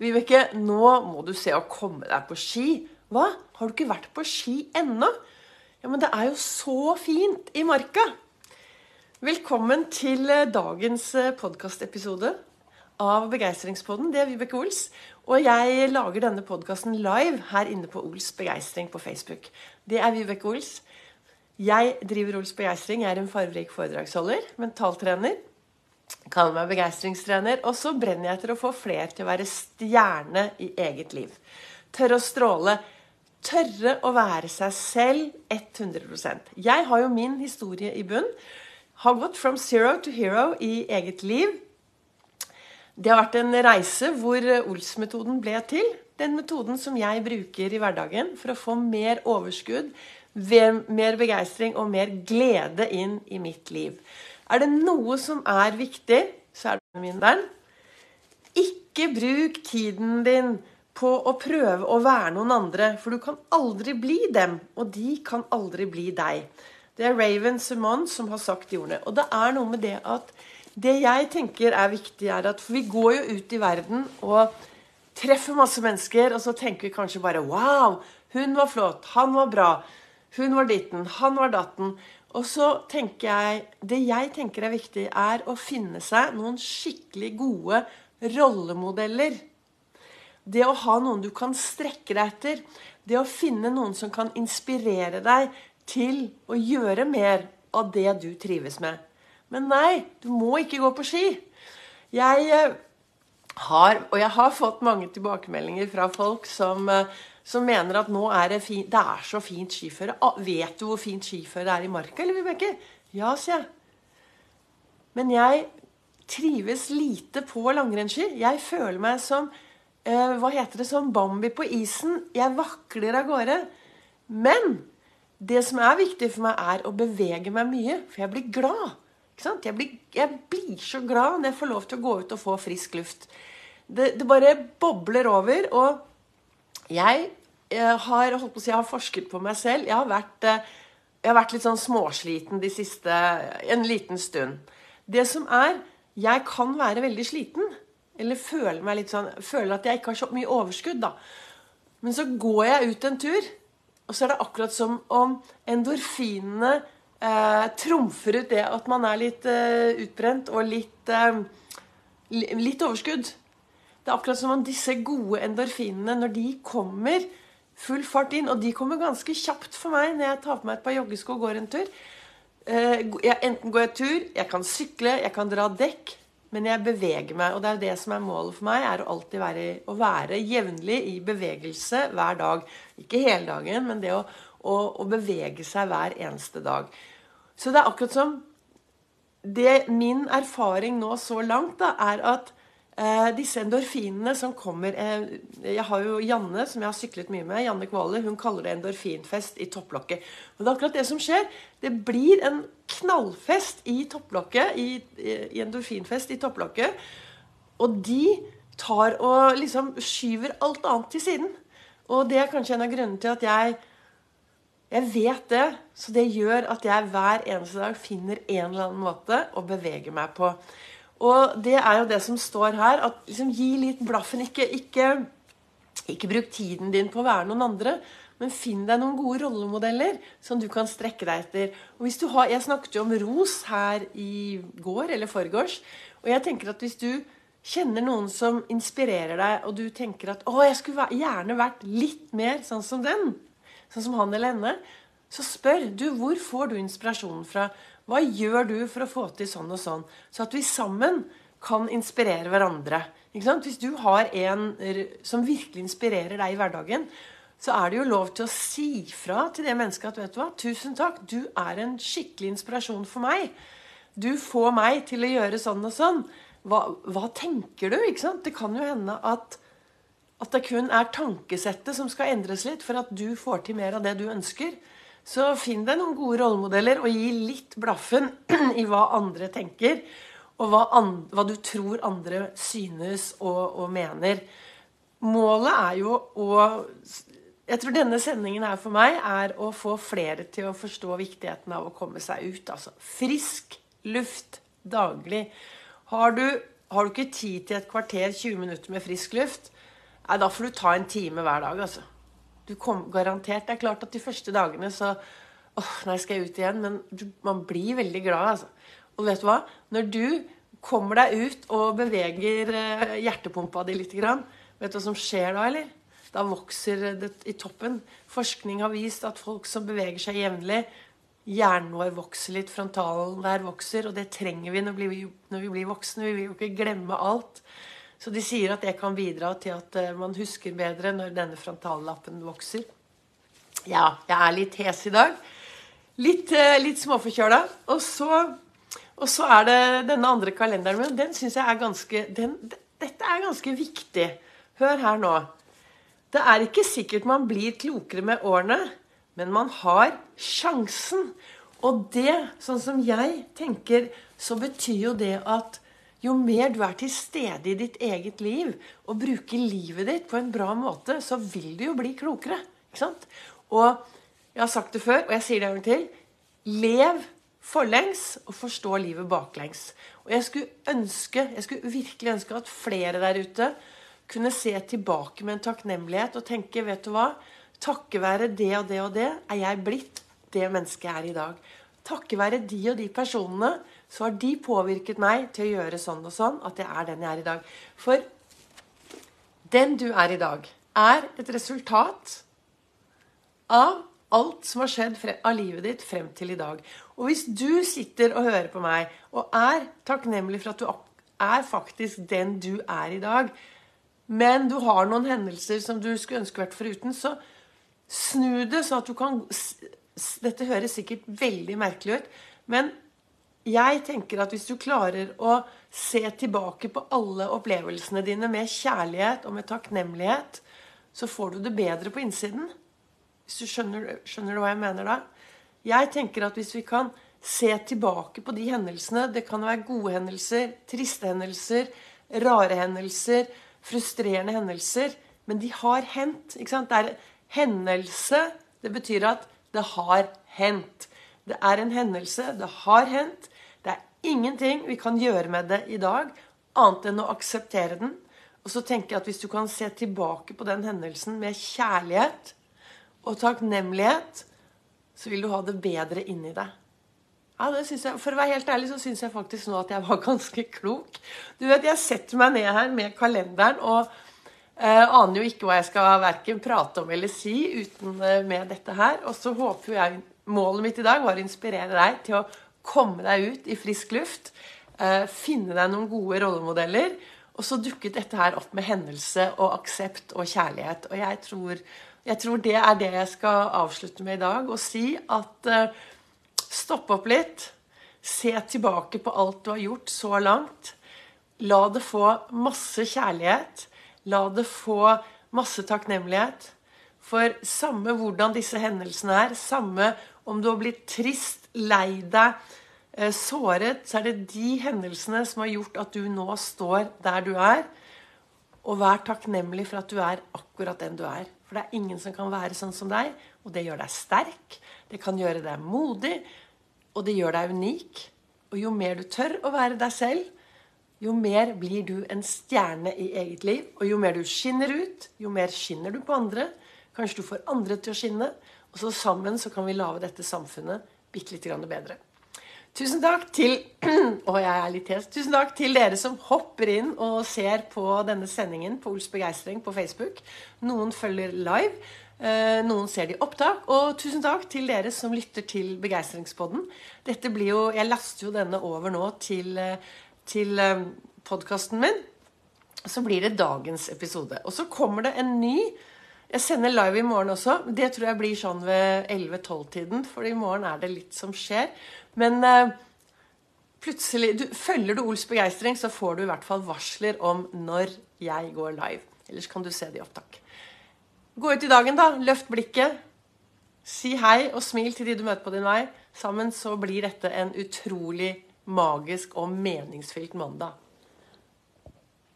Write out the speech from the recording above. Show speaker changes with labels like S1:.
S1: Vibeke, nå må du se å komme deg på ski. Hva? Har du ikke vært på ski ennå? Ja, men det er jo så fint i marka. Velkommen til eh, dagens eh, podkastepisode av Begeistringspodden. Det er Vibeke Ols. Og jeg lager denne podkasten live her inne på Ols Begeistring på Facebook. Det er Vibeke Ols. Jeg driver Ols Begeistring. Jeg er en fargerik foredragsholder, mentaltrener kaller meg begeistringstrener. Og så brenner jeg etter å få flere til å være stjerne i eget liv. Tørre å stråle. Tørre å være seg selv 100% Jeg har jo min historie i bunn. Har gått from zero to hero i eget liv. Det har vært en reise hvor Ols-metoden ble til. Den metoden som jeg bruker i hverdagen for å få mer overskudd, mer begeistring og mer glede inn i mitt liv. Er det noe som er viktig, så er det min der. Ikke bruk tiden din på å prøve å være noen andre, for du kan aldri bli dem, og de kan aldri bli deg. Det er Raven Simon som har sagt de ordene. Og det er noe med det at det jeg tenker er viktig, er at For vi går jo ut i verden og treffer masse mennesker, og så tenker vi kanskje bare Wow, hun var flott. Han var bra. Hun var ditten. Han var datten. Og så tenker jeg Det jeg tenker er viktig, er å finne seg noen skikkelig gode rollemodeller. Det å ha noen du kan strekke deg etter. Det å finne noen som kan inspirere deg til å gjøre mer av det du trives med. Men nei, du må ikke gå på ski. Jeg eh, har, og jeg har fått mange tilbakemeldinger fra folk som uh, som mener at nå er det, fin, det er så fint skiføre. Ah, vet du hvor fint skiføre er i marka, eller Vibeke? Ja, sier jeg. Men jeg trives lite på langrennsski. Jeg føler meg som eh, hva heter det, som Bambi på isen. Jeg vakler av gårde. Men det som er viktig for meg, er å bevege meg mye. For jeg blir glad. Jeg blir, jeg, blir, så glad når jeg får lov til å gå ut og få frisk luft. Det, det bare bobler over. og jeg, har, holdt på å si, jeg har forsket på meg selv. Jeg har vært, eh, jeg har vært litt sånn småsliten de siste en liten stund. Det som er Jeg kan være veldig sliten. Eller føle meg litt sånn Føle at jeg ikke har så mye overskudd, da. Men så går jeg ut en tur, og så er det akkurat som om endorfinene eh, trumfer ut det at man er litt eh, utbrent og litt, eh, litt overskudd. Det er akkurat som om disse gode endorfinene, når de kommer full fart inn Og de kommer ganske kjapt for meg når jeg tar på meg et par joggesko og går en tur. Eh, jeg, enten går jeg tur, jeg kan sykle, jeg kan dra dekk. Men jeg beveger meg. Og det er jo det som er målet for meg, er å alltid være, å være jevnlig i bevegelse hver dag. Ikke hele dagen, men det å, å, å bevege seg hver eneste dag. Så det er akkurat som det, Min erfaring nå så langt da, er at Eh, disse endorfinene som kommer eh, Jeg har jo Janne, som jeg har syklet mye med. Janne Kvale, hun kaller det endorfinfest i topplokket. Og det er akkurat det som skjer. Det blir en knallfest i topplokket, i, i endorfinfest i topplokket. Og de tar og liksom skyver alt annet til siden. Og det er kanskje en av grunnene til at jeg jeg vet det, så det gjør at jeg hver eneste dag finner en eller annen måte å bevege meg på. Og det er jo det som står her. at liksom, Gi litt blaffen. Ikke, ikke, ikke bruk tiden din på å være noen andre. Men finn deg noen gode rollemodeller som du kan strekke deg etter. Og hvis du har, Jeg snakket jo om ros her i går eller forgårs. Og jeg tenker at hvis du kjenner noen som inspirerer deg, og du tenker at 'Å, jeg skulle gjerne vært litt mer sånn som den', sånn som han eller henne, så spør du hvor får du inspirasjonen fra. Hva gjør du for å få til sånn og sånn? Så at vi sammen kan inspirere hverandre. Hvis du har en som virkelig inspirerer deg i hverdagen, så er det jo lov til å si fra til det mennesket at vet du hva, tusen takk, du er en skikkelig inspirasjon for meg. Du får meg til å gjøre sånn og sånn. Hva, hva tenker du? ikke sant? Det kan jo hende at, at det kun er tankesettet som skal endres litt for at du får til mer av det du ønsker. Så finn deg noen gode rollemodeller, og gi litt blaffen i hva andre tenker. Og hva, andre, hva du tror andre synes og, og, mener. Målet er jo å Jeg tror denne sendingen her for meg er å få flere til å forstå viktigheten av å komme seg ut. Altså frisk luft daglig. Har du, har du ikke tid til et kvarter, 20 minutter med frisk luft, Nei, da får du ta en time hver dag, altså. Du kom, garantert. Det er klart at de første dagene så åh, nei, skal jeg ut igjen? Men du, man blir veldig glad, altså. Og vet du hva? Når du kommer deg ut og beveger eh, hjertepumpa di litt, vet du hva som skjer da, eller? Da vokser det i toppen. Forskning har vist at folk som beveger seg jevnlig, hjernen vår vokser litt, frontalen der vokser, og det trenger vi, når vi blir voksne. Vi vil jo ikke glemme alt. Så de sier at det kan bidra til at eh, man husker bedre når denne frontallappen vokser. Ja, jeg er litt hes i dag. Litt, eh, litt småforkjøla. Og så, og så er det denne andre kalenderen min. Den syns jeg er ganske den, Dette er ganske viktig. Hør her nå. Det er ikke sikkert man blir klokere med årene, men man har sjansen. Og det, sånn som jeg tenker, så betyr jo det at jo mer du er til stede i ditt eget liv og bruker livet ditt på en bra måte, så vil du jo bli klokere. Ikke sant? Og jeg har sagt det før, og jeg sier det en gang til. Lev forlengs og forstå livet baklengs. Og jeg skulle ønske, jeg skulle virkelig ønske at flere der ute kunne se tilbake med en takknemlighet og tenke, vet du hva? Takket være det og det og det er jeg blitt det mennesket jeg er i dag. Takket være de og de personene så har de påvirket meg til å gjøre sånn og sånn at jeg er den jeg er i dag. For den du er i dag, er et resultat av alt som har skjedd av livet ditt frem til i dag. Og hvis du sitter og hører på meg og er takknemlig for at du er faktisk den du er i dag, men du har noen hendelser som du skulle ønske vært foruten, så snu det sånn at du kan Dette høres sikkert veldig merkelig ut, men jeg tenker at hvis du klarer å se tilbake på alle opplevelsene dine med kjærlighet og med takknemlighet, så får du det bedre på innsiden. Hvis du skjønner, skjønner du hva jeg mener da? Jeg tenker at hvis vi kan se tilbake på de hendelsene Det kan være gode hendelser, triste hendelser, rare hendelser, frustrerende hendelser. Men de har hendt. ikke sant? Det er hendelse. Det betyr at det har hendt. Det er en hendelse. Det har hendt. Det er ingenting vi kan gjøre med det i dag, annet enn å akseptere den. Og så tenker jeg at hvis du kan se tilbake på den hendelsen med kjærlighet og takknemlighet, så vil du ha det bedre inni deg. Ja, det synes jeg, For å være helt ærlig så syns jeg faktisk nå at jeg var ganske klok. Du vet, Jeg setter meg ned her med kalenderen og eh, aner jo ikke hva jeg skal verken prate om eller si uten eh, med dette her. Og så håper jeg Målet mitt i dag var å inspirere deg til å komme deg ut i frisk luft. Eh, finne deg noen gode rollemodeller. Og så dukket dette her opp med hendelse og aksept og kjærlighet. Og jeg tror, jeg tror det er det jeg skal avslutte med i dag. Og si at Stopp opp litt. Se tilbake på alt du har gjort så langt. La det få masse kjærlighet. La det få masse takknemlighet. For samme hvordan disse hendelsene er, samme om du har blitt trist, lei deg, eh, såret, så er det de hendelsene som har gjort at du nå står der du er. Og vær takknemlig for at du er akkurat den du er. For det er ingen som kan være sånn som deg, og det gjør deg sterk. Det kan gjøre deg modig, og det gjør deg unik. Og jo mer du tør å være deg selv, jo mer blir du en stjerne i eget liv. Og jo mer du skinner ut, jo mer skinner du på andre. Kanskje du får andre til å skinne. Og så sammen så kan vi lage dette samfunnet bitte litt bedre. Tusen takk til å, jeg er litt hes. Tusen takk til dere som hopper inn og ser på denne sendingen på Ols begeistring på Facebook. Noen følger live. Eh, noen ser det i opptak. Og tusen takk til dere som lytter til Begeistringspodden. Dette blir jo, Jeg laster jo denne over nå til, eh, til eh, podkasten min. Så blir det dagens episode. Og så kommer det en ny. Jeg sender live i morgen også. Det tror jeg blir sånn ved 11-12-tiden, for i morgen er det litt som skjer. Men plutselig du, Følger du Ols begeistring, så får du i hvert fall varsler om når jeg går live. Ellers kan du se det i opptak. Gå ut i dagen, da. Løft blikket. Si hei og smil til de du møter på din vei. Sammen så blir dette en utrolig magisk og meningsfylt mandag.